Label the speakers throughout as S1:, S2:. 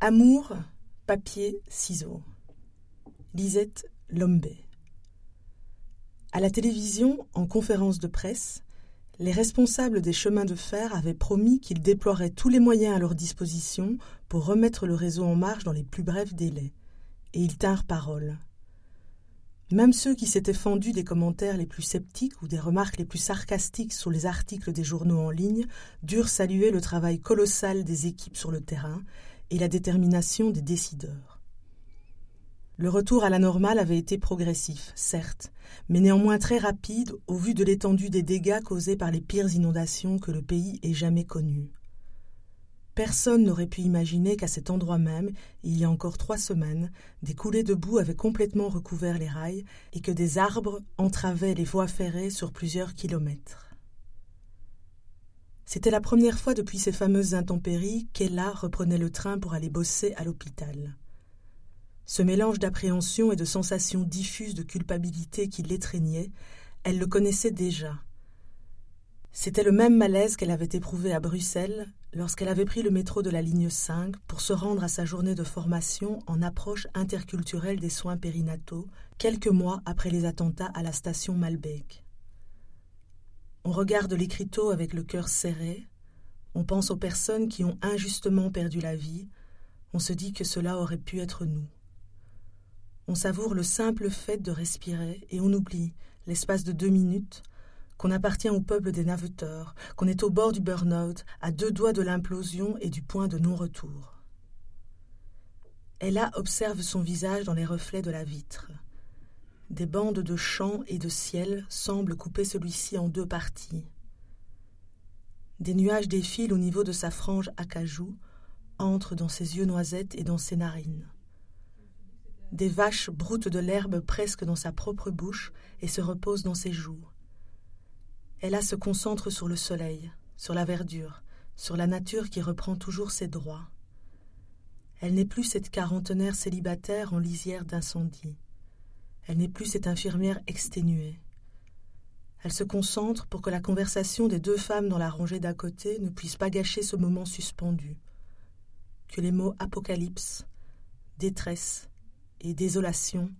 S1: Amour, papier, ciseaux. Lisette Lombé. À la télévision, en conférence de presse, les responsables des chemins de fer avaient promis qu'ils déploieraient tous les moyens à leur disposition pour remettre le réseau en marche dans les plus brefs délais. Et ils tinrent parole. Même ceux qui s'étaient fendus des commentaires les plus sceptiques ou des remarques les plus sarcastiques sur les articles des journaux en ligne durent saluer le travail colossal des équipes sur le terrain et la détermination des décideurs. Le retour à la normale avait été progressif, certes, mais néanmoins très rapide au vu de l'étendue des dégâts causés par les pires inondations que le pays ait jamais connues. Personne n'aurait pu imaginer qu'à cet endroit même, il y a encore trois semaines, des coulées de boue avaient complètement recouvert les rails et que des arbres entravaient les voies ferrées sur plusieurs kilomètres. C'était la première fois depuis ces fameuses intempéries qu'Ella reprenait le train pour aller bosser à l'hôpital. Ce mélange d'appréhension et de sensations diffuses de culpabilité qui l'étreignait, elle le connaissait déjà. C'était le même malaise qu'elle avait éprouvé à Bruxelles lorsqu'elle avait pris le métro de la ligne 5 pour se rendre à sa journée de formation en approche interculturelle des soins périnataux, quelques mois après les attentats à la station Malbec. On regarde l'écriteau avec le cœur serré, on pense aux personnes qui ont injustement perdu la vie, on se dit que cela aurait pu être nous. On savoure le simple fait de respirer et on oublie, l'espace de deux minutes, qu'on appartient au peuple des naveteurs, qu'on est au bord du burn-out, à deux doigts de l'implosion et du point de non-retour. Ella observe son visage dans les reflets de la vitre. Des bandes de champ et de ciel semblent couper celui-ci en deux parties. Des nuages défilent au niveau de sa frange acajou, entrent dans ses yeux noisettes et dans ses narines. Des vaches broutent de l'herbe presque dans sa propre bouche et se reposent dans ses joues. Ella se concentre sur le soleil, sur la verdure, sur la nature qui reprend toujours ses droits. Elle n'est plus cette quarantenaire célibataire en lisière d'incendie. Elle n'est plus cette infirmière exténuée. Elle se concentre pour que la conversation des deux femmes dans la rangée d'à côté ne puisse pas gâcher ce moment suspendu. Que les mots apocalypse, détresse et désolation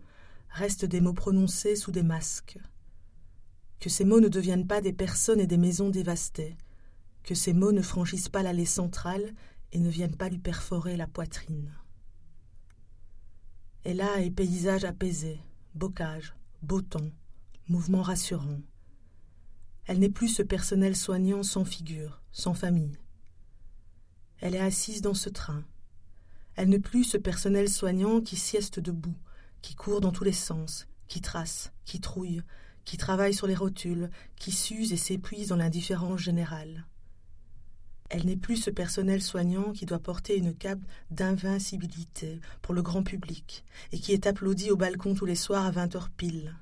S1: restent des mots prononcés sous des masques que ces mots ne deviennent pas des personnes et des maisons dévastées, que ces mots ne franchissent pas l'allée centrale et ne viennent pas lui perforer la poitrine. Et là est paysage apaisé, bocage, beau temps, mouvement rassurant. Elle n'est plus ce personnel soignant sans figure, sans famille. Elle est assise dans ce train. Elle n'est plus ce personnel soignant qui sieste debout, qui court dans tous les sens, qui trace, qui trouille, qui travaille sur les rotules, qui s'use et s'épuise dans l'indifférence générale. Elle n'est plus ce personnel soignant qui doit porter une cape d'invincibilité pour le grand public et qui est applaudi au balcon tous les soirs à vingt heures pile.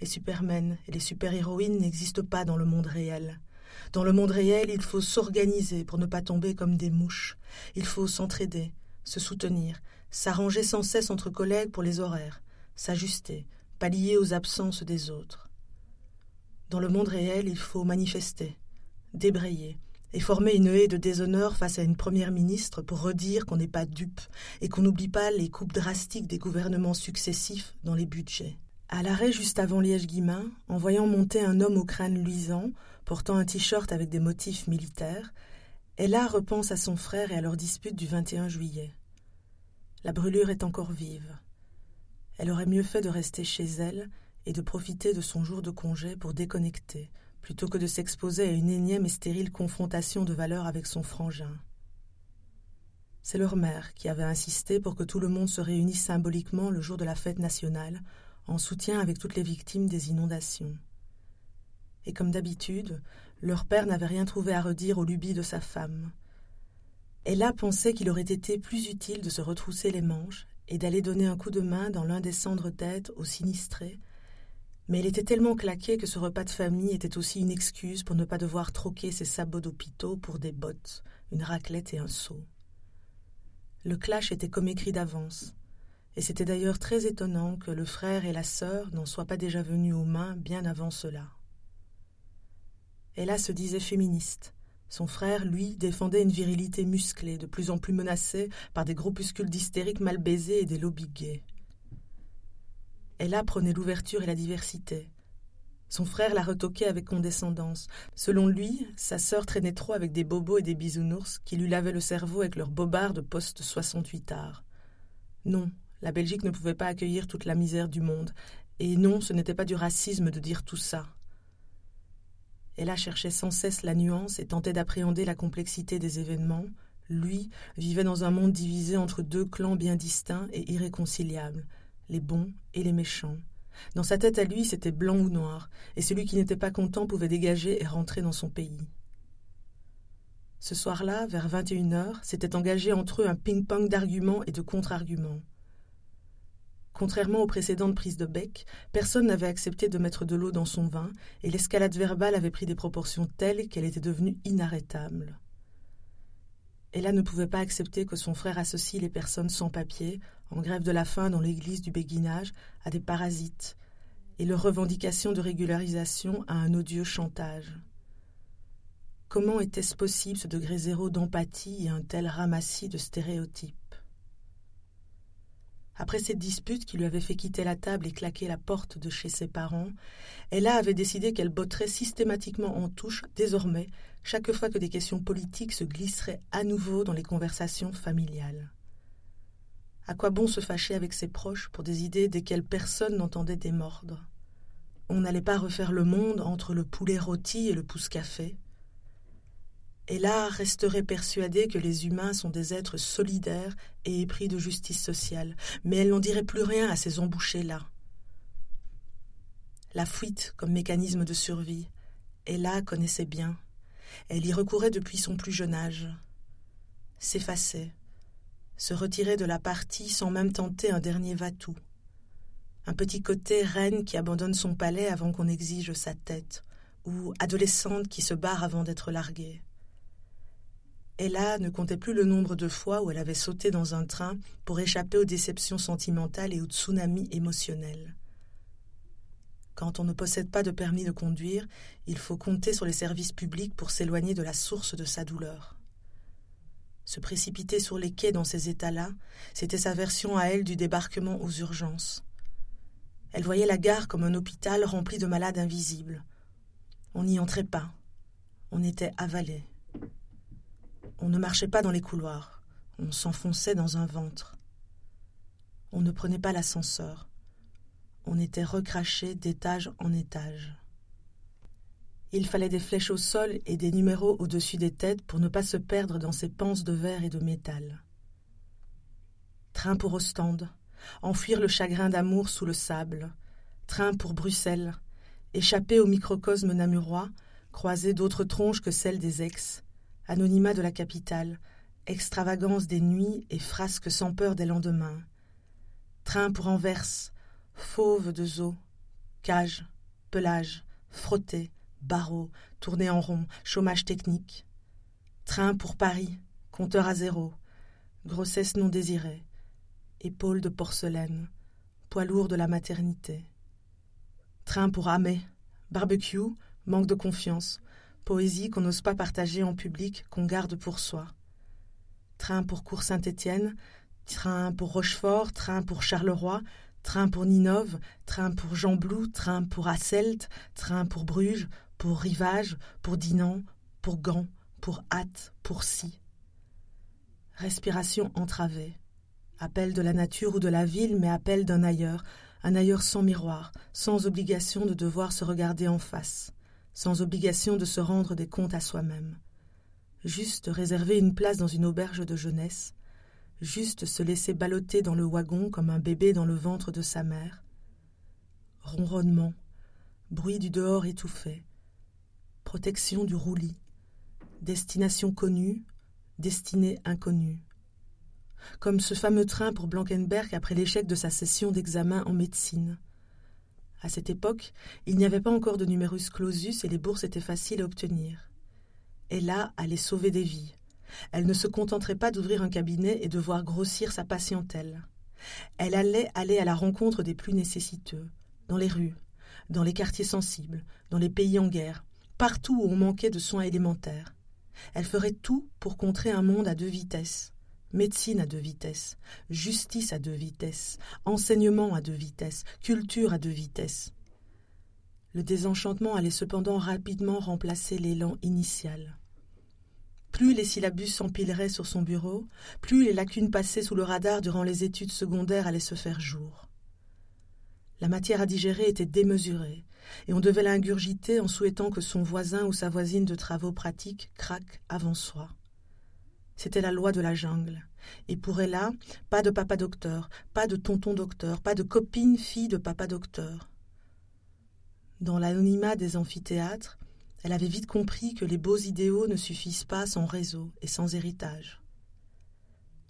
S1: Les supermen et les super-héroïnes n'existent pas dans le monde réel. Dans le monde réel, il faut s'organiser pour ne pas tomber comme des mouches. Il faut s'entraider, se soutenir, s'arranger sans cesse entre collègues pour les horaires, s'ajuster, pallier aux absences des autres. Dans le monde réel, il faut manifester, débrayer et former une haie de déshonneur face à une première ministre pour redire qu'on n'est pas dupe et qu'on n'oublie pas les coupes drastiques des gouvernements successifs dans les budgets. À l'arrêt juste avant Liège-Guimain, en voyant monter un homme au crâne luisant, portant un t-shirt avec des motifs militaires, Ella repense à son frère et à leur dispute du 21 juillet. La brûlure est encore vive. Elle aurait mieux fait de rester chez elle et de profiter de son jour de congé pour déconnecter, plutôt que de s'exposer à une énième et stérile confrontation de valeurs avec son frangin. C'est leur mère qui avait insisté pour que tout le monde se réunisse symboliquement le jour de la fête nationale, en soutien avec toutes les victimes des inondations. Et comme d'habitude, leur père n'avait rien trouvé à redire aux lubies de sa femme. Ella pensait qu'il aurait été plus utile de se retrousser les manches et d'aller donner un coup de main dans l'un des cendres-têtes aux sinistrés mais elle était tellement claquée que ce repas de famille était aussi une excuse pour ne pas devoir troquer ses sabots d'hôpitaux pour des bottes, une raclette et un seau. Le clash était comme écrit d'avance, et c'était d'ailleurs très étonnant que le frère et la sœur n'en soient pas déjà venus aux mains bien avant cela. Ella se disait féministe, Son frère, lui, défendait une virilité musclée, de plus en plus menacée par des groupuscules d'hystériques mal baisés et des lobbies gays. Ella prenait l'ouverture et la diversité. Son frère la retoquait avec condescendance. Selon lui, sa sœur traînait trop avec des bobos et des bisounours qui lui lavaient le cerveau avec leurs bobards de poste 68 arts. Non, la Belgique ne pouvait pas accueillir toute la misère du monde. Et non, ce n'était pas du racisme de dire tout ça. Ella cherchait sans cesse la nuance et tentait d'appréhender la complexité des événements. Lui vivait dans un monde divisé entre deux clans bien distincts et irréconciliables, les bons et les méchants. Dans sa tête à lui, c'était blanc ou noir, et celui qui n'était pas content pouvait dégager et rentrer dans son pays. Ce soir-là, vers 21 heures, s'était engagé entre eux un ping-pong d'arguments et de contre-arguments. Contrairement aux précédentes prises de bec, personne n'avait accepté de mettre de l'eau dans son vin, et l'escalade verbale avait pris des proportions telles qu'elle était devenue inarrêtable. Ella ne pouvait pas accepter que son frère associe les personnes sans papier, en grève de la faim dans l'église du béguinage, à des parasites, et leurs revendications de régularisation à un odieux chantage. Comment était-ce possible ce degré zéro d'empathie et un tel ramassis de stéréotypes? Après cette dispute qui lui avait fait quitter la table et claquer la porte de chez ses parents, Ella avait décidé qu'elle botterait systématiquement en touche, désormais, chaque fois que des questions politiques se glisseraient à nouveau dans les conversations familiales. À quoi bon se fâcher avec ses proches pour des idées desquelles personne n'entendait démordre On n'allait pas refaire le monde entre le poulet rôti et le pouce-café et là resterait persuadée que les humains sont des êtres solidaires et épris de justice sociale, mais elle n'en dirait plus rien à ces embouchés-là. La fuite comme mécanisme de survie, Ella connaissait bien. Elle y recourait depuis son plus jeune âge. S'effacer, se retirer de la partie sans même tenter un dernier va-tout. Un petit côté reine qui abandonne son palais avant qu'on exige sa tête, ou adolescente qui se barre avant d'être larguée. Ella ne comptait plus le nombre de fois où elle avait sauté dans un train pour échapper aux déceptions sentimentales et aux tsunamis émotionnels. Quand on ne possède pas de permis de conduire, il faut compter sur les services publics pour s'éloigner de la source de sa douleur. Se précipiter sur les quais dans ces états-là, c'était sa version à elle du débarquement aux urgences. Elle voyait la gare comme un hôpital rempli de malades invisibles. On n'y entrait pas. On était avalé. On ne marchait pas dans les couloirs, on s'enfonçait dans un ventre. On ne prenait pas l'ascenseur, on était recraché d'étage en étage. Il fallait des flèches au sol et des numéros au-dessus des têtes pour ne pas se perdre dans ces panses de verre et de métal. Train pour Ostende, enfuir le chagrin d'amour sous le sable, train pour Bruxelles, échapper au microcosme namurois, croiser d'autres tronches que celles des ex, anonymat de la capitale, extravagance des nuits et frasques sans peur des lendemains. Train pour Anvers, fauve de zoo, cage, pelage, frotté, barreau, tourné en rond, chômage technique. Train pour Paris, compteur à zéro, grossesse non désirée, épaules de porcelaine, poids lourd de la maternité. Train pour Amé, barbecue, manque de confiance, poésie qu'on n'ose pas partager en public, qu'on garde pour soi. Train pour Cours Saint-Étienne, train pour Rochefort, train pour Charleroi, train pour Ninove, train pour Jean Blou, train pour Asselt, train pour Bruges, pour Rivage, pour Dinan, pour Gand, pour Hâte, pour Si. Respiration entravée. Appel de la nature ou de la ville, mais appel d'un ailleurs, un ailleurs sans miroir, sans obligation de devoir se regarder en face sans obligation de se rendre des comptes à soi-même. Juste réserver une place dans une auberge de jeunesse, juste se laisser balloter dans le wagon comme un bébé dans le ventre de sa mère. Ronronnement, bruit du dehors étouffé, protection du roulis, destination connue, destinée inconnue. Comme ce fameux train pour Blankenberg après l'échec de sa session d'examen en médecine. À cette époque, il n'y avait pas encore de numerus clausus et les bourses étaient faciles à obtenir. Ella allait sauver des vies. Elle ne se contenterait pas d'ouvrir un cabinet et de voir grossir sa patientèle. Elle allait aller à la rencontre des plus nécessiteux, dans les rues, dans les quartiers sensibles, dans les pays en guerre, partout où on manquait de soins élémentaires. Elle ferait tout pour contrer un monde à deux vitesses. Médecine à deux vitesses, justice à deux vitesses, enseignement à deux vitesses, culture à deux vitesses. Le désenchantement allait cependant rapidement remplacer l'élan initial. Plus les syllabus s'empileraient sur son bureau, plus les lacunes passées sous le radar durant les études secondaires allaient se faire jour. La matière à digérer était démesurée, et on devait l'ingurgiter en souhaitant que son voisin ou sa voisine de travaux pratiques craque avant soi. C'était la loi de la jungle. Et pour Ella, pas de papa docteur, pas de tonton docteur, pas de copine fille de papa docteur. Dans l'anonymat des amphithéâtres, elle avait vite compris que les beaux idéaux ne suffisent pas sans réseau et sans héritage.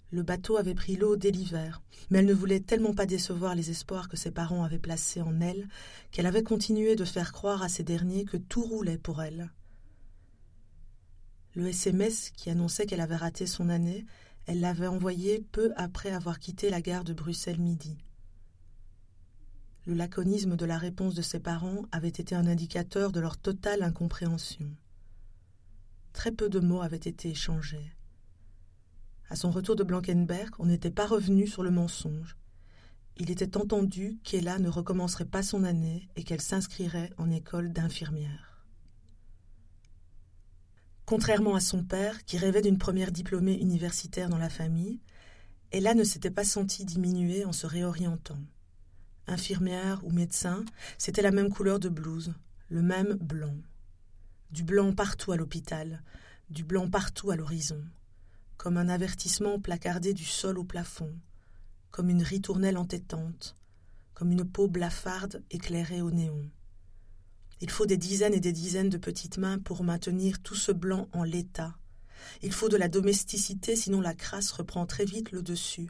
S1: Le bateau avait pris l'eau dès l'hiver, mais elle ne voulait tellement pas décevoir les espoirs que ses parents avaient placés en elle qu'elle avait continué de faire croire à ces derniers que tout roulait pour elle. Le SMS qui annonçait qu'elle avait raté son année, elle l'avait envoyé peu après avoir quitté la gare de Bruxelles Midi. Le laconisme de la réponse de ses parents avait été un indicateur de leur totale incompréhension. Très peu de mots avaient été échangés. À son retour de Blankenberg, on n'était pas revenu sur le mensonge. Il était entendu qu'Ella ne recommencerait pas son année et qu'elle s'inscrirait en école d'infirmière. Contrairement à son père, qui rêvait d'une première diplômée universitaire dans la famille, Ella ne s'était pas sentie diminuer en se réorientant. Infirmière ou médecin, c'était la même couleur de blouse, le même blanc. Du blanc partout à l'hôpital, du blanc partout à l'horizon comme un avertissement placardé du sol au plafond, comme une ritournelle entêtante, comme une peau blafarde éclairée au néon. Il faut des dizaines et des dizaines de petites mains pour maintenir tout ce blanc en l'état. Il faut de la domesticité, sinon la crasse reprend très vite le dessus.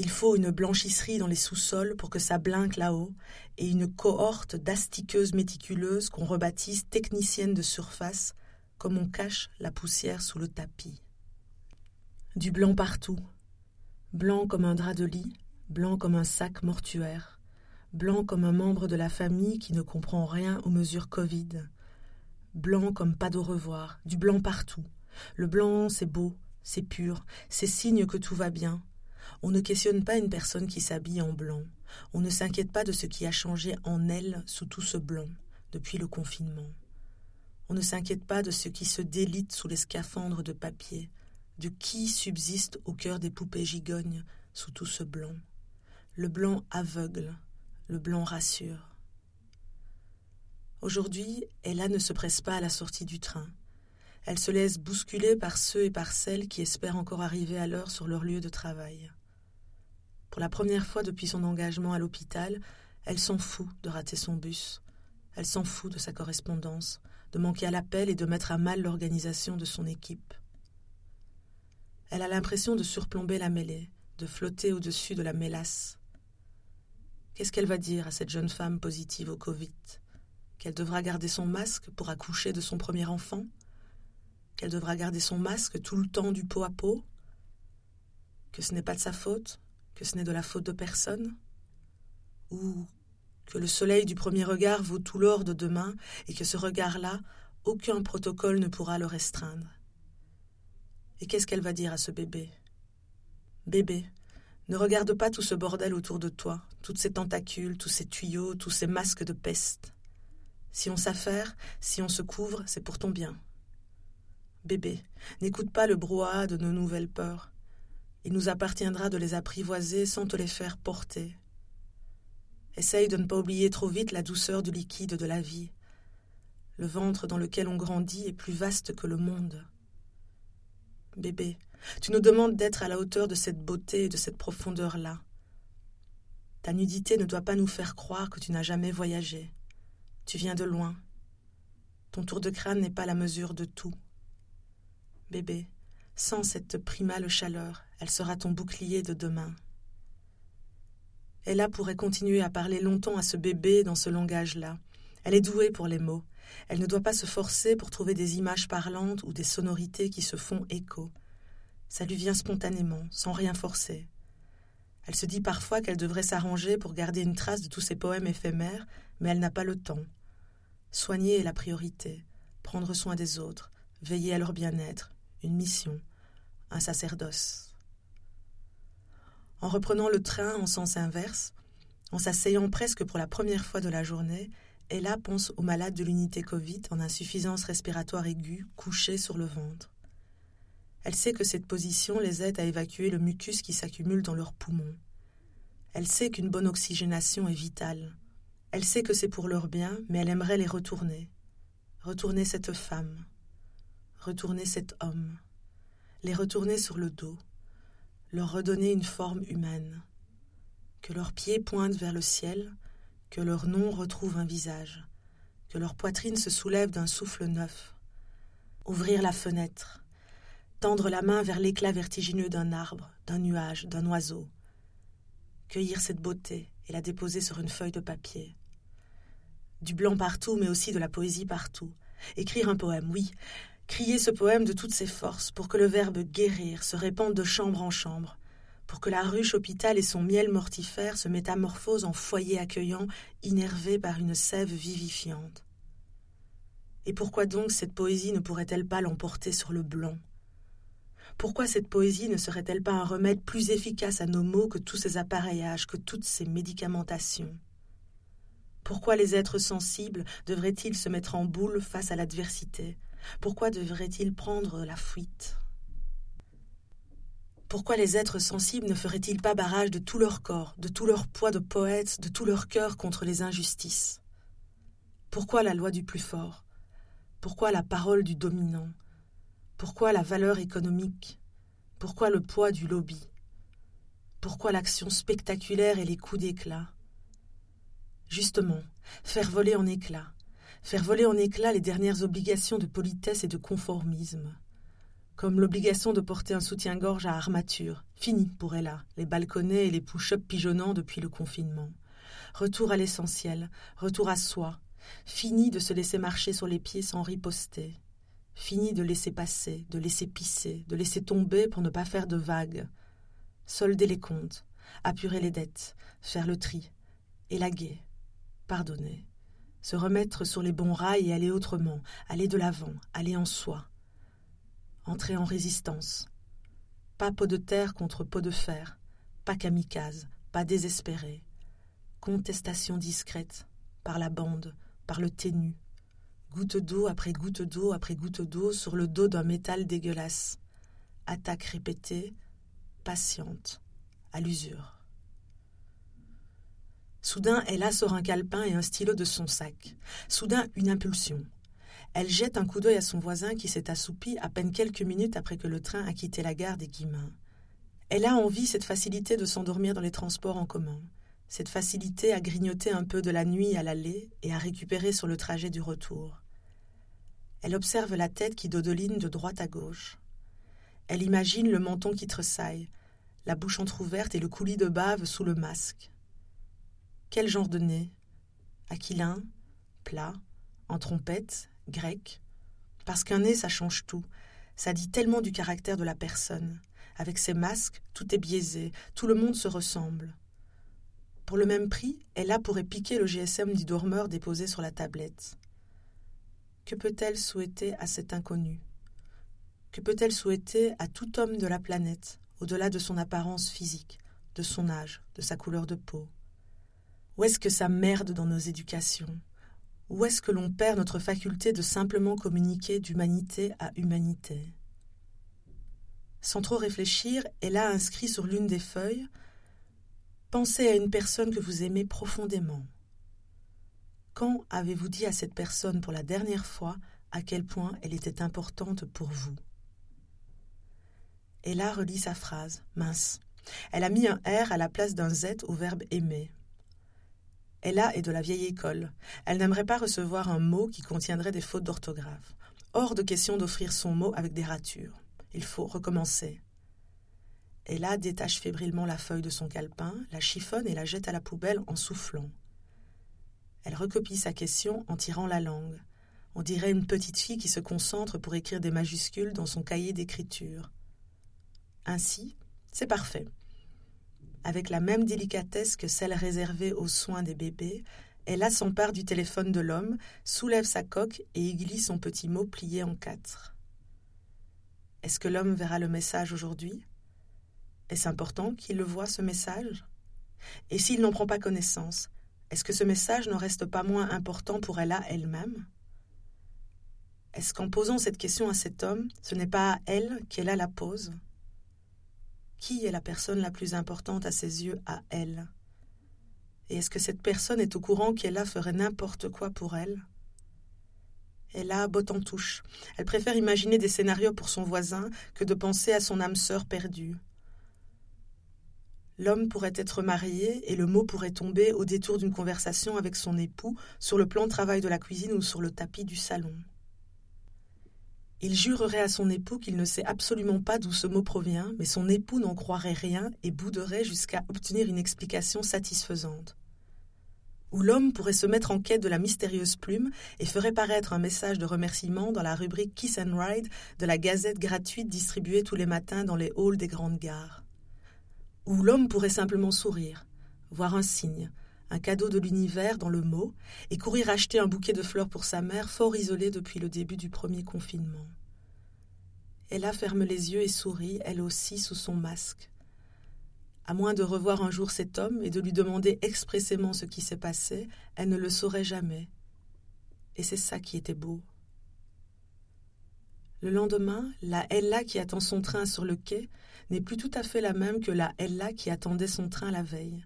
S1: Il faut une blanchisserie dans les sous-sols pour que ça blinque là-haut, et une cohorte d'astiqueuses méticuleuses qu'on rebaptise techniciennes de surface, comme on cache la poussière sous le tapis. Du blanc partout, blanc comme un drap de lit, blanc comme un sac mortuaire, blanc comme un membre de la famille qui ne comprend rien aux mesures Covid, blanc comme pas d'au revoir, du blanc partout. Le blanc, c'est beau, c'est pur, c'est signe que tout va bien. On ne questionne pas une personne qui s'habille en blanc. On ne s'inquiète pas de ce qui a changé en elle sous tout ce blanc, depuis le confinement. On ne s'inquiète pas de ce qui se délite sous les scaphandres de papier, de qui subsiste au cœur des poupées gigognes sous tout ce blanc. Le blanc aveugle, le blanc rassure. Aujourd'hui, Ella ne se presse pas à la sortie du train. Elle se laisse bousculer par ceux et par celles qui espèrent encore arriver à l'heure sur leur lieu de travail. Pour la première fois depuis son engagement à l'hôpital, elle s'en fout de rater son bus. Elle s'en fout de sa correspondance, de manquer à l'appel et de mettre à mal l'organisation de son équipe. Elle a l'impression de surplomber la mêlée, de flotter au-dessus de la mélasse. Qu'est-ce qu'elle va dire à cette jeune femme positive au Covid? Qu'elle devra garder son masque pour accoucher de son premier enfant? Qu'elle devra garder son masque tout le temps du pot à pot? Que ce n'est pas de sa faute? Que ce n'est de la faute de personne? Ou que le soleil du premier regard vaut tout l'or de demain et que ce regard-là, aucun protocole ne pourra le restreindre? Et qu'est-ce qu'elle va dire à ce bébé? Bébé, ne regarde pas tout ce bordel autour de toi, toutes ces tentacules, tous ces tuyaux, tous ces masques de peste. Si on s'affaire, si on se couvre, c'est pour ton bien. Bébé, n'écoute pas le brouhaha de nos nouvelles peurs. Il nous appartiendra de les apprivoiser sans te les faire porter. Essaye de ne pas oublier trop vite la douceur du liquide de la vie. Le ventre dans lequel on grandit est plus vaste que le monde. Bébé, tu nous demandes d'être à la hauteur de cette beauté et de cette profondeur-là. Ta nudité ne doit pas nous faire croire que tu n'as jamais voyagé. Tu viens de loin. Ton tour de crâne n'est pas la mesure de tout. Bébé, sans cette primale chaleur, elle sera ton bouclier de demain. Ella pourrait continuer à parler longtemps à ce bébé dans ce langage-là. Elle est douée pour les mots. Elle ne doit pas se forcer pour trouver des images parlantes ou des sonorités qui se font écho. Ça lui vient spontanément, sans rien forcer. Elle se dit parfois qu'elle devrait s'arranger pour garder une trace de tous ces poèmes éphémères, mais elle n'a pas le temps. Soigner est la priorité, prendre soin des autres, veiller à leur bien-être, une mission, un sacerdoce. En reprenant le train en sens inverse, en s'asseyant presque pour la première fois de la journée, Ella pense aux malades de l'unité Covid en insuffisance respiratoire aiguë, couchés sur le ventre. Elle sait que cette position les aide à évacuer le mucus qui s'accumule dans leurs poumons. Elle sait qu'une bonne oxygénation est vitale. Elle sait que c'est pour leur bien, mais elle aimerait les retourner. Retourner cette femme. Retourner cet homme. Les retourner sur le dos. Leur redonner une forme humaine. Que leurs pieds pointent vers le ciel, que leur nom retrouve un visage, que leur poitrine se soulève d'un souffle neuf. Ouvrir la fenêtre, tendre la main vers l'éclat vertigineux d'un arbre, d'un nuage, d'un oiseau, cueillir cette beauté et la déposer sur une feuille de papier. Du blanc partout, mais aussi de la poésie partout. Écrire un poème, oui, crier ce poème de toutes ses forces pour que le verbe guérir se répande de chambre en chambre, pour que la ruche hôpital et son miel mortifère se métamorphosent en foyer accueillant, innervé par une sève vivifiante. Et pourquoi donc cette poésie ne pourrait-elle pas l'emporter sur le blanc? Pourquoi cette poésie ne serait-elle pas un remède plus efficace à nos maux que tous ces appareillages, que toutes ces médicamentations? Pourquoi les êtres sensibles devraient-ils se mettre en boule face à l'adversité? Pourquoi devraient-ils prendre la fuite? Pourquoi les êtres sensibles ne feraient-ils pas barrage de tout leur corps, de tout leur poids de poètes, de tout leur cœur contre les injustices? Pourquoi la loi du plus fort? Pourquoi la parole du dominant? Pourquoi la valeur économique? Pourquoi le poids du lobby? Pourquoi l'action spectaculaire et les coups d'éclat? Justement, faire voler en éclats, faire voler en éclats les dernières obligations de politesse et de conformisme comme l'obligation de porter un soutien-gorge à armature. Fini pour Ella, les balconnets et les push-ups pigeonnants depuis le confinement. Retour à l'essentiel, retour à soi. Fini de se laisser marcher sur les pieds sans riposter. Fini de laisser passer, de laisser pisser, de laisser tomber pour ne pas faire de vagues. Solder les comptes, apurer les dettes, faire le tri, élaguer, pardonner, se remettre sur les bons rails et aller autrement, aller de l'avant, aller en soi entrer en résistance. Pas peau de terre contre peau de fer, pas kamikaze, pas désespéré. Contestation discrète, par la bande, par le ténu. Goutte d'eau après goutte d'eau après goutte d'eau sur le dos d'un métal dégueulasse. Attaque répétée, patiente, à l'usure. Soudain, elle sort un calepin et un stylo de son sac. Soudain, une impulsion. Elle jette un coup d'œil à son voisin qui s'est assoupi à peine quelques minutes après que le train a quitté la gare des Guillemins. Elle a envie cette facilité de s'endormir dans les transports en commun, cette facilité à grignoter un peu de la nuit à l'aller et à récupérer sur le trajet du retour. Elle observe la tête qui dodeline de droite à gauche. Elle imagine le menton qui tressaille, la bouche entr'ouverte et le coulis de bave sous le masque. Quel genre de nez? Aquilin Plat En trompette grec, parce qu'un nez, ça change tout. Ça dit tellement du caractère de la personne. Avec ses masques, tout est biaisé, tout le monde se ressemble. Pour le même prix, elle a pourrait piquer le GSM du dormeur déposé sur la tablette. Que peut-elle souhaiter à cet inconnu? Que peut-elle souhaiter à tout homme de la planète, au-delà de son apparence physique, de son âge, de sa couleur de peau? Où est-ce que ça merde dans nos éducations? Où est-ce que l'on perd notre faculté de simplement communiquer d'humanité à humanité? Sans trop réfléchir, elle a inscrit sur l'une des feuilles Pensez à une personne que vous aimez profondément. Quand avez-vous dit à cette personne pour la dernière fois à quel point elle était importante pour vous? Ella relit sa phrase, mince. Elle a mis un R à la place d'un Z au verbe aimer. Ella est de la vieille école. Elle n'aimerait pas recevoir un mot qui contiendrait des fautes d'orthographe. Hors de question d'offrir son mot avec des ratures. Il faut recommencer. Ella détache fébrilement la feuille de son calepin, la chiffonne et la jette à la poubelle en soufflant. Elle recopie sa question en tirant la langue. On dirait une petite fille qui se concentre pour écrire des majuscules dans son cahier d'écriture. Ainsi, c'est parfait. Avec la même délicatesse que celle réservée aux soins des bébés, elle s'empare du téléphone de l'homme, soulève sa coque et y glisse son petit mot plié en quatre. Est-ce que l'homme verra le message aujourd'hui? Est-ce important qu'il le voie, ce message? Et s'il n'en prend pas connaissance, est-ce que ce message n'en reste pas moins important pour elle elle-même? Est-ce qu'en posant cette question à cet homme, ce n'est pas à elle qu'elle a la pose? Qui est la personne la plus importante à ses yeux à elle? Et est-ce que cette personne est au courant qu'Ella ferait n'importe quoi pour elle? Elle a botte en touche. Elle préfère imaginer des scénarios pour son voisin que de penser à son âme sœur perdue. L'homme pourrait être marié et le mot pourrait tomber au détour d'une conversation avec son époux sur le plan de travail de la cuisine ou sur le tapis du salon. Il jurerait à son époux qu'il ne sait absolument pas d'où ce mot provient, mais son époux n'en croirait rien et bouderait jusqu'à obtenir une explication satisfaisante. Ou l'homme pourrait se mettre en quête de la mystérieuse plume et ferait paraître un message de remerciement dans la rubrique Kiss and Ride de la gazette gratuite distribuée tous les matins dans les halls des grandes gares. Ou l'homme pourrait simplement sourire, voir un signe, un cadeau de l'univers dans le mot, et courir acheter un bouquet de fleurs pour sa mère, fort isolée depuis le début du premier confinement. Ella ferme les yeux et sourit, elle aussi, sous son masque. À moins de revoir un jour cet homme et de lui demander expressément ce qui s'est passé, elle ne le saurait jamais. Et c'est ça qui était beau. Le lendemain, la Ella qui attend son train sur le quai n'est plus tout à fait la même que la Ella qui attendait son train la veille.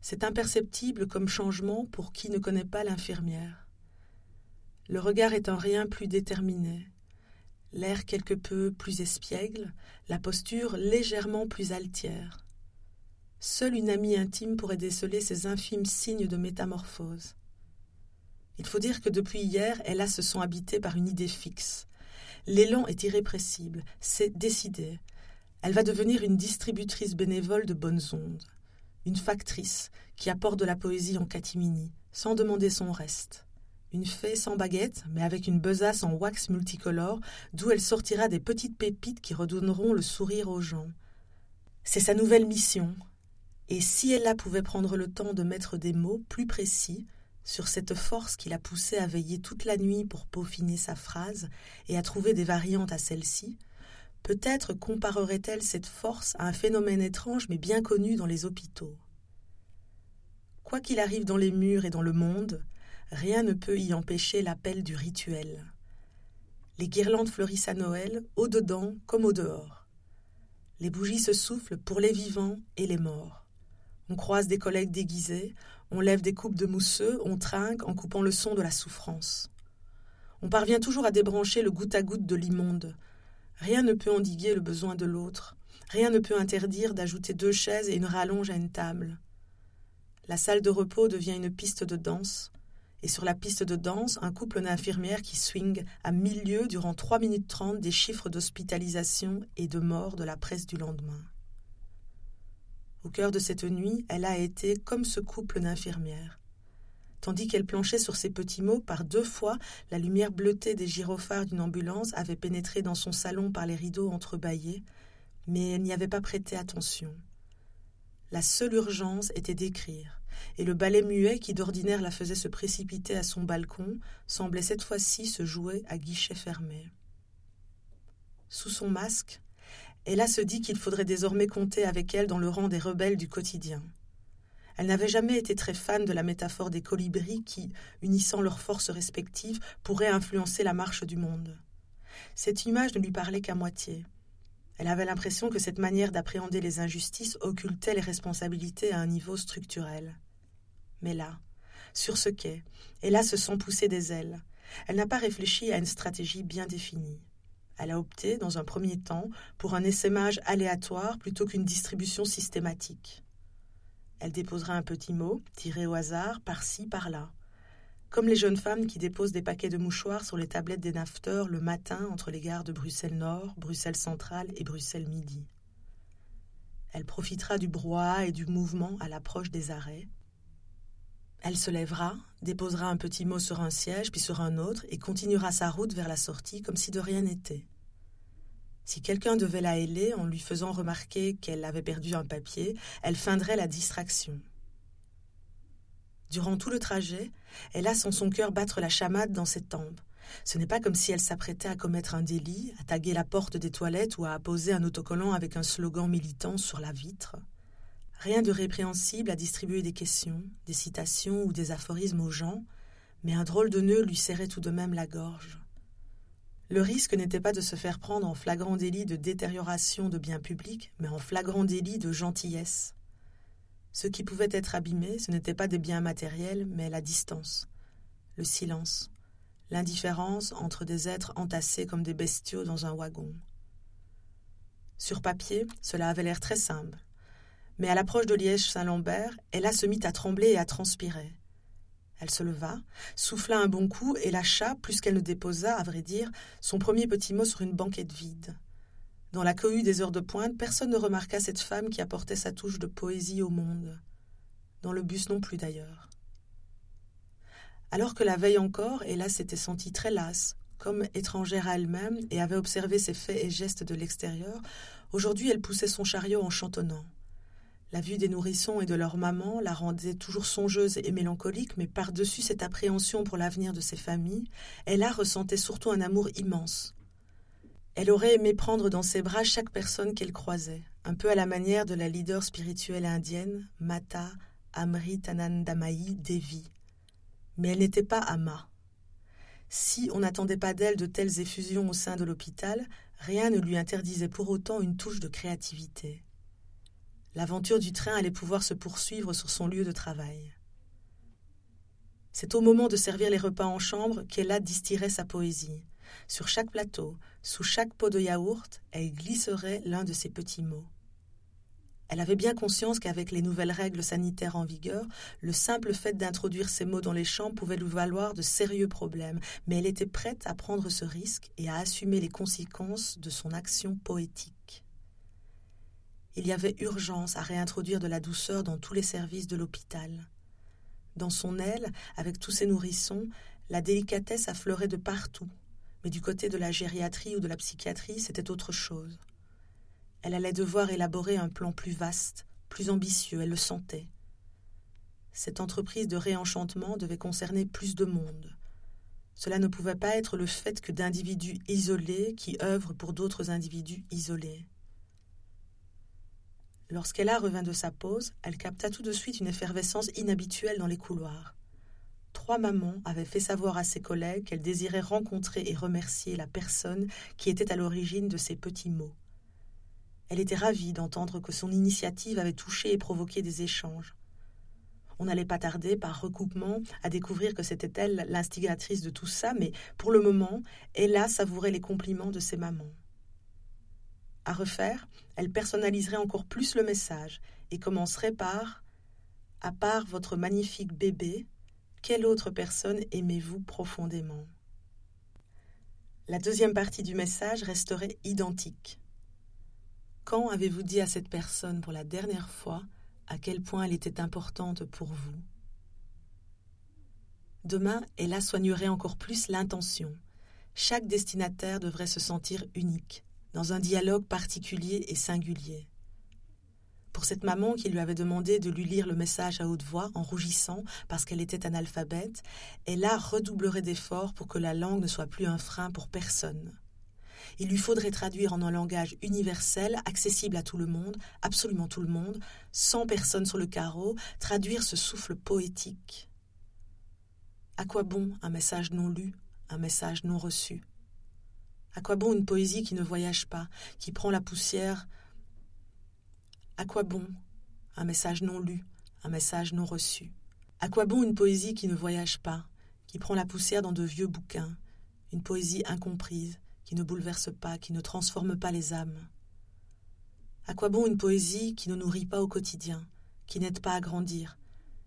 S1: C'est imperceptible comme changement pour qui ne connaît pas l'infirmière. Le regard est un rien plus déterminé, l'air quelque peu plus espiègle, la posture légèrement plus altière. Seule une amie intime pourrait déceler ces infimes signes de métamorphose. Il faut dire que depuis hier, Ella se sont habitées par une idée fixe, L'élan est irrépressible, c'est décidé. Elle va devenir une distributrice bénévole de bonnes ondes, une factrice qui apporte de la poésie en catimini, sans demander son reste. Une fée sans baguette, mais avec une besace en wax multicolore, d'où elle sortira des petites pépites qui redonneront le sourire aux gens. C'est sa nouvelle mission. Et si elle la pouvait prendre le temps de mettre des mots plus précis, sur cette force qui l'a poussée à veiller toute la nuit pour peaufiner sa phrase et à trouver des variantes à celle-ci, peut-être comparerait-elle cette force à un phénomène étrange mais bien connu dans les hôpitaux. Quoi qu'il arrive dans les murs et dans le monde, rien ne peut y empêcher l'appel du rituel. Les guirlandes fleurissent à Noël, au dedans comme au dehors. Les bougies se soufflent pour les vivants et les morts. On croise des collègues déguisés, on lève des coupes de mousseux, on trinque en coupant le son de la souffrance. On parvient toujours à débrancher le goutte à goutte de l'immonde. Rien ne peut endiguer le besoin de l'autre. Rien ne peut interdire d'ajouter deux chaises et une rallonge à une table. La salle de repos devient une piste de danse, et sur la piste de danse, un couple d'infirmières qui swing à mille lieues durant trois minutes trente des chiffres d'hospitalisation et de mort de la presse du lendemain. Au cœur de cette nuit, elle a été comme ce couple d'infirmières. Tandis qu'elle planchait sur ses petits mots, par deux fois, la lumière bleutée des gyrophares d'une ambulance avait pénétré dans son salon par les rideaux entrebâillés, mais elle n'y avait pas prêté attention. La seule urgence était d'écrire, et le balai muet qui d'ordinaire la faisait se précipiter à son balcon semblait cette fois-ci se jouer à guichet fermé. Sous son masque, Ella se dit qu'il faudrait désormais compter avec elle dans le rang des rebelles du quotidien. Elle n'avait jamais été très fan de la métaphore des colibris qui, unissant leurs forces respectives, pourraient influencer la marche du monde. Cette image ne lui parlait qu'à moitié. Elle avait l'impression que cette manière d'appréhender les injustices occultait les responsabilités à un niveau structurel. Mais là, sur ce quai, Ella se sent pousser des ailes. Elle n'a pas réfléchi à une stratégie bien définie. Elle a opté, dans un premier temps, pour un essaimage aléatoire plutôt qu'une distribution systématique. Elle déposera un petit mot, tiré au hasard, par-ci, par-là. Comme les jeunes femmes qui déposent des paquets de mouchoirs sur les tablettes des nafteurs le matin entre les gares de Bruxelles Nord, Bruxelles Centrale et Bruxelles Midi. Elle profitera du brouhaha et du mouvement à l'approche des arrêts. Elle se lèvera, déposera un petit mot sur un siège, puis sur un autre, et continuera sa route vers la sortie comme si de rien n'était. Si quelqu'un devait la héler en lui faisant remarquer qu'elle avait perdu un papier, elle feindrait la distraction. Durant tout le trajet, elle a sans son cœur battre la chamade dans ses tempes. Ce n'est pas comme si elle s'apprêtait à commettre un délit, à taguer la porte des toilettes ou à apposer un autocollant avec un slogan militant sur la vitre. Rien de répréhensible à distribuer des questions, des citations ou des aphorismes aux gens, mais un drôle de nœud lui serrait tout de même la gorge. Le risque n'était pas de se faire prendre en flagrant délit de détérioration de biens publics, mais en flagrant délit de gentillesse. Ce qui pouvait être abîmé, ce n'était pas des biens matériels, mais la distance, le silence, l'indifférence entre des êtres entassés comme des bestiaux dans un wagon. Sur papier, cela avait l'air très simple. Mais à l'approche de Liège-Saint-Lambert, Ella se mit à trembler et à transpirer. Elle se leva, souffla un bon coup et lâcha, plus qu'elle ne déposa, à vrai dire, son premier petit mot sur une banquette vide. Dans la cohue des heures de pointe, personne ne remarqua cette femme qui apportait sa touche de poésie au monde. Dans le bus non plus d'ailleurs. Alors que la veille encore, Ella s'était sentie très lasse, comme étrangère à elle-même, et avait observé ses faits et gestes de l'extérieur, aujourd'hui elle poussait son chariot en chantonnant. La vue des nourrissons et de leur maman la rendait toujours songeuse et mélancolique, mais par-dessus cette appréhension pour l'avenir de ses familles, Ella ressentait surtout un amour immense. Elle aurait aimé prendre dans ses bras chaque personne qu'elle croisait, un peu à la manière de la leader spirituelle indienne, Mata Amritanandamayi Devi. Mais elle n'était pas Ama. Si on n'attendait pas d'elle de telles effusions au sein de l'hôpital, rien ne lui interdisait pour autant une touche de créativité. L'aventure du train allait pouvoir se poursuivre sur son lieu de travail. C'est au moment de servir les repas en chambre qu'Ella distillerait sa poésie. Sur chaque plateau, sous chaque pot de yaourt, elle glisserait l'un de ses petits mots. Elle avait bien conscience qu'avec les nouvelles règles sanitaires en vigueur, le simple fait d'introduire ces mots dans les chambres pouvait lui valoir de sérieux problèmes, mais elle était prête à prendre ce risque et à assumer les conséquences de son action poétique. Il y avait urgence à réintroduire de la douceur dans tous les services de l'hôpital. Dans son aile, avec tous ses nourrissons, la délicatesse affleurait de partout, mais du côté de la gériatrie ou de la psychiatrie, c'était autre chose. Elle allait devoir élaborer un plan plus vaste, plus ambitieux, elle le sentait. Cette entreprise de réenchantement devait concerner plus de monde. Cela ne pouvait pas être le fait que d'individus isolés qui œuvrent pour d'autres individus isolés. Lorsqu'Ella revint de sa pause, elle capta tout de suite une effervescence inhabituelle dans les couloirs. Trois mamans avaient fait savoir à ses collègues qu'elles désiraient rencontrer et remercier la personne qui était à l'origine de ces petits mots. Elle était ravie d'entendre que son initiative avait touché et provoqué des échanges. On n'allait pas tarder, par recoupement, à découvrir que c'était elle l'instigatrice de tout ça, mais pour le moment, Ella savourait les compliments de ses mamans. À refaire, elle personnaliserait encore plus le message et commencerait par À part votre magnifique bébé, quelle autre personne aimez-vous profondément? La deuxième partie du message resterait identique. Quand avez-vous dit à cette personne pour la dernière fois à quel point elle était importante pour vous? Demain, elle soignerait encore plus l'intention. Chaque destinataire devrait se sentir unique, dans un dialogue particulier et singulier. Pour cette maman qui lui avait demandé de lui lire le message à haute voix en rougissant parce qu'elle était analphabète, elle a redoublerait d'efforts pour que la langue ne soit plus un frein pour personne. Il lui faudrait traduire en un langage universel, accessible à tout le monde, absolument tout le monde, sans personne sur le carreau, traduire ce souffle poétique. À quoi bon un message non lu, un message non reçu? À quoi bon une poésie qui ne voyage pas, qui prend la poussière? À quoi bon un message non lu, un message non reçu? À quoi bon une poésie qui ne voyage pas, qui prend la poussière dans de vieux bouquins, une poésie incomprise, qui ne bouleverse pas, qui ne transforme pas les âmes? À quoi bon une poésie qui ne nourrit pas au quotidien, qui n'aide pas à grandir,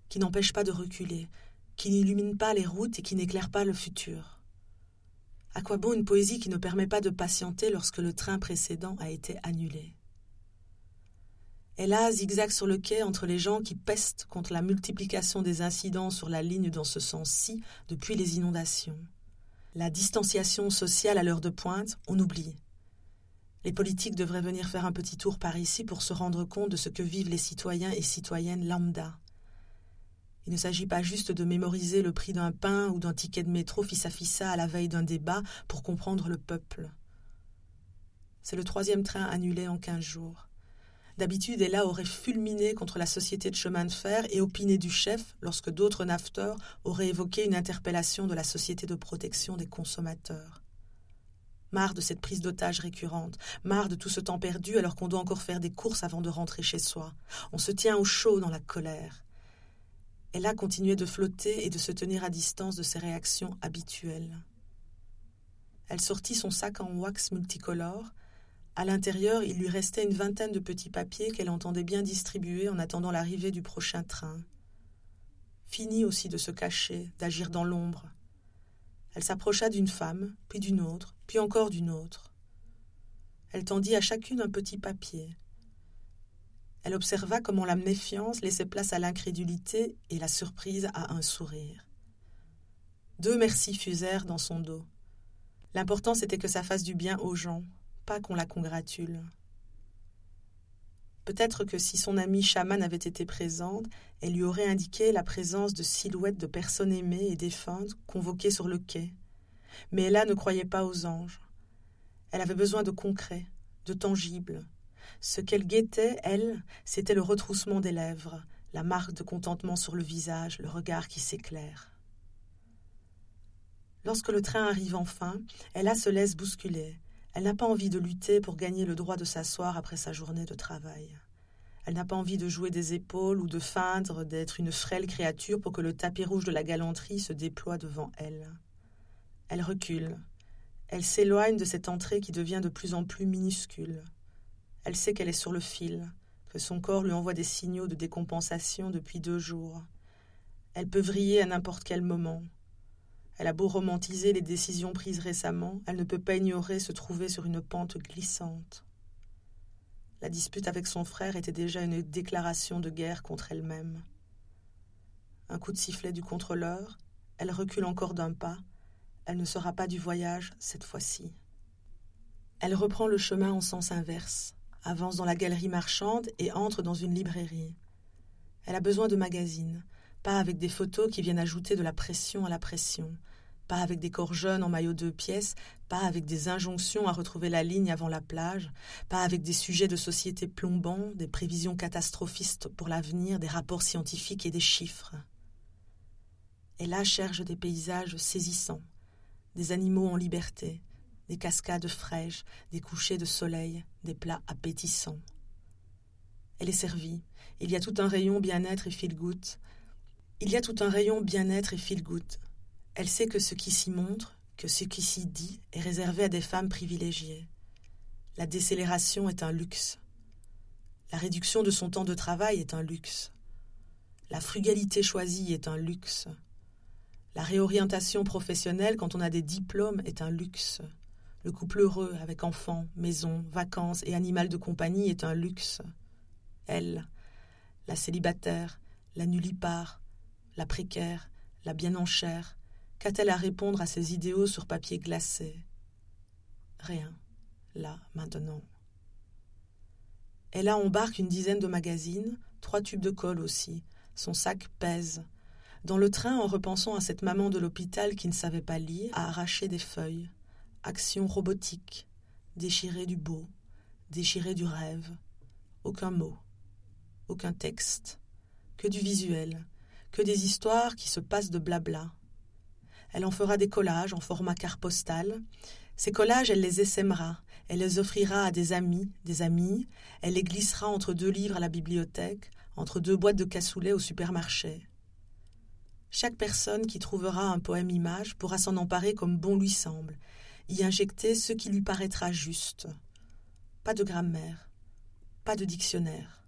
S1: qui n'empêche pas de reculer, qui n'illumine pas les routes et qui n'éclaire pas le futur? À quoi bon une poésie qui ne permet pas de patienter lorsque le train précédent a été annulé? Elle a zigzag sur le quai entre les gens qui pestent contre la multiplication des incidents sur la ligne dans ce sens-ci depuis les inondations. La distanciation sociale à l'heure de pointe, on oublie. Les politiques devraient venir faire un petit tour par ici pour se rendre compte de ce que vivent les citoyens et citoyennes lambda. Il ne s'agit pas juste de mémoriser le prix d'un pain ou d'un ticket de métro fissa fissa à la veille d'un débat pour comprendre le peuple. C'est le troisième train annulé en quinze jours. D'habitude, Ella aurait fulminé contre la société de chemin de fer et opiné du chef lorsque d'autres nafteurs auraient évoqué une interpellation de la société de protection des consommateurs. Marre de cette prise d'otage récurrente, marre de tout ce temps perdu alors qu'on doit encore faire des courses avant de rentrer chez soi. On se tient au chaud dans la colère. Ella continuait de flotter et de se tenir à distance de ses réactions habituelles. Elle sortit son sac en wax multicolore. À l'intérieur, il lui restait une vingtaine de petits papiers qu'elle entendait bien distribuer en attendant l'arrivée du prochain train. Fini aussi de se cacher, d'agir dans l'ombre. Elle s'approcha d'une femme, puis d'une autre, puis encore d'une autre. Elle tendit à chacune un petit papier. Elle observa comment la méfiance laissait place à l'incrédulité et la surprise à un sourire. Deux merci fusèrent dans son dos. L'important c'était que ça fasse du bien aux gens, pas qu'on la congratule. Peut-être que si son amie chamane avait été présente, elle lui aurait indiqué la présence de silhouettes de personnes aimées et défuntes convoquées sur le quai. Mais Ella ne croyait pas aux anges. Elle avait besoin de concret, de tangible, ce qu'elle guettait, elle, c'était le retroussement des lèvres, la marque de contentement sur le visage, le regard qui s'éclaire. Lorsque le train arrive enfin, Ella se laisse bousculer. Elle n'a pas envie de lutter pour gagner le droit de s'asseoir après sa journée de travail. Elle n'a pas envie de jouer des épaules ou de feindre d'être une frêle créature pour que le tapis rouge de la galanterie se déploie devant elle. Elle recule. Elle s'éloigne de cette entrée qui devient de plus en plus minuscule. Elle sait qu'elle est sur le fil, que son corps lui envoie des signaux de décompensation depuis deux jours. Elle peut vriller à n'importe quel moment. Elle a beau romantiser les décisions prises récemment, elle ne peut pas ignorer se trouver sur une pente glissante. La dispute avec son frère était déjà une déclaration de guerre contre elle-même. Un coup de sifflet du contrôleur, elle recule encore d'un pas, elle ne sera pas du voyage cette fois-ci. Elle reprend le chemin en sens inverse avance dans la galerie marchande et entre dans une librairie. Elle a besoin de magazines, pas avec des photos qui viennent ajouter de la pression à la pression, pas avec des corps jeunes en maillot de pièces, pas avec des injonctions à retrouver la ligne avant la plage, pas avec des sujets de société plombants, des prévisions catastrophistes pour l'avenir, des rapports scientifiques et des chiffres. Et cherche des paysages saisissants, des animaux en liberté, des cascades fraîches, des couchers de soleil, des plats appétissants. Elle est servie. Il y a tout un rayon bien-être et feel-good. Il y a tout un rayon bien-être et feel-good. Elle sait que ce qui s'y montre, que ce qui s'y dit, est réservé à des femmes privilégiées. La décélération est un luxe. La réduction de son temps de travail est un luxe. La frugalité choisie est un luxe. La réorientation professionnelle quand on a des diplômes est un luxe. Le couple heureux, avec enfants, maison, vacances et animal de compagnie, est un luxe. Elle, la célibataire, la nullipare, la précaire, la bien en chair, qu'a-t-elle à répondre à ces idéaux sur papier glacé? Rien, là, maintenant. Elle a embarque une dizaine de magazines, trois tubes de colle aussi. Son sac pèse. Dans le train, en repensant à cette maman de l'hôpital qui ne savait pas lire, a arraché des feuilles action robotique, déchirer du beau, déchirer du rêve, aucun mot, aucun texte, que du visuel, que des histoires qui se passent de blabla. Elle en fera des collages en format carte postal. Ces collages, elle les essaimera, elle les offrira à des amis, des amies, elle les glissera entre deux livres à la bibliothèque, entre deux boîtes de cassoulet au supermarché. Chaque personne qui trouvera un poème image pourra s'en emparer comme bon lui semble, y injecter ce qui lui paraîtra juste. Pas de grammaire, pas de dictionnaire,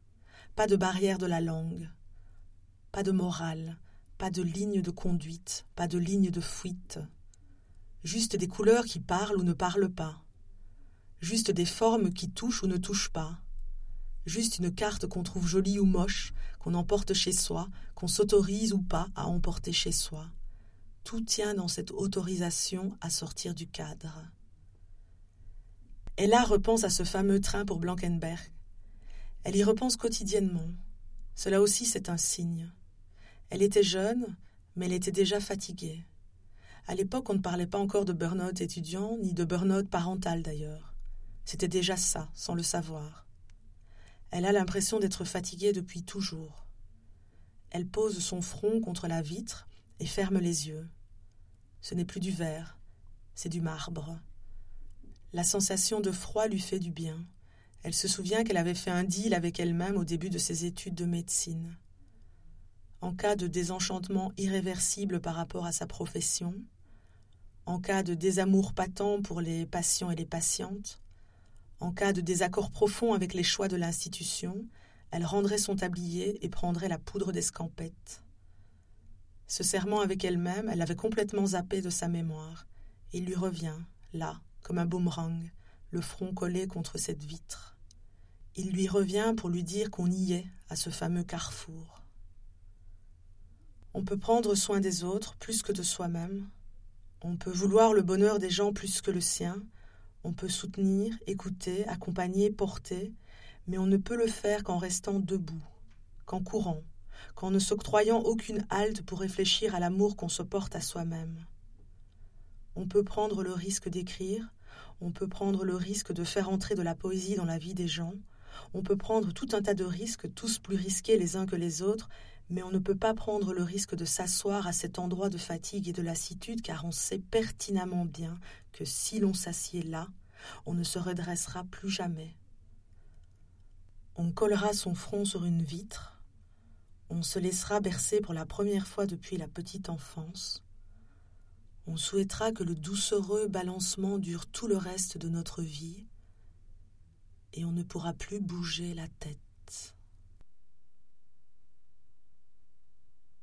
S1: pas de barrière de la langue, pas de morale, pas de ligne de conduite, pas de ligne de fuite, juste des couleurs qui parlent ou ne parlent pas, juste des formes qui touchent ou ne touchent pas, juste une carte qu'on trouve jolie ou moche, qu'on emporte chez soi, qu'on s'autorise ou pas à emporter chez soi. Tout tient dans cette autorisation à sortir du cadre. Ella repense à ce fameux train pour Blankenberg. Elle y repense quotidiennement. Cela aussi, c'est un signe. Elle était jeune, mais elle était déjà fatiguée. À l'époque, on ne parlait pas encore de burn-out étudiant, ni de burn-out parental d'ailleurs. C'était déjà ça, sans le savoir. Elle a l'impression d'être fatiguée depuis toujours. Elle pose son front contre la vitre et ferme les yeux. Ce n'est plus du verre, c'est du marbre. La sensation de froid lui fait du bien. Elle se souvient qu'elle avait fait un deal avec elle-même au début de ses études de médecine. En cas de désenchantement irréversible par rapport à sa profession, en cas de désamour patent pour les patients et les patientes, en cas de désaccord profond avec les choix de l'institution, elle rendrait son tablier et prendrait la poudre d'escampette. Ce serment avec elle-même, elle avait complètement zappé de sa mémoire. Il lui revient, là, comme un boomerang, le front collé contre cette vitre. Il lui revient pour lui dire qu'on y est, à ce fameux carrefour. On peut prendre soin des autres plus que de soi-même. On peut vouloir le bonheur des gens plus que le sien. On peut soutenir, écouter, accompagner, porter, mais on ne peut le faire qu'en restant debout, qu'en courant, qu'en ne s'octroyant aucune halte pour réfléchir à l'amour qu'on se porte à soi-même. On peut prendre le risque d'écrire, on peut prendre le risque de faire entrer de la poésie dans la vie des gens, on peut prendre tout un tas de risques, tous plus risqués les uns que les autres, mais on ne peut pas prendre le risque de s'asseoir à cet endroit de fatigue et de lassitude, car on sait pertinemment bien que si l'on s'assied là, on ne se redressera plus jamais. On collera son front sur une vitre, on se laissera bercer pour la première fois depuis la petite enfance, on souhaitera que le doucereux balancement dure tout le reste de notre vie, et on ne pourra plus bouger la tête.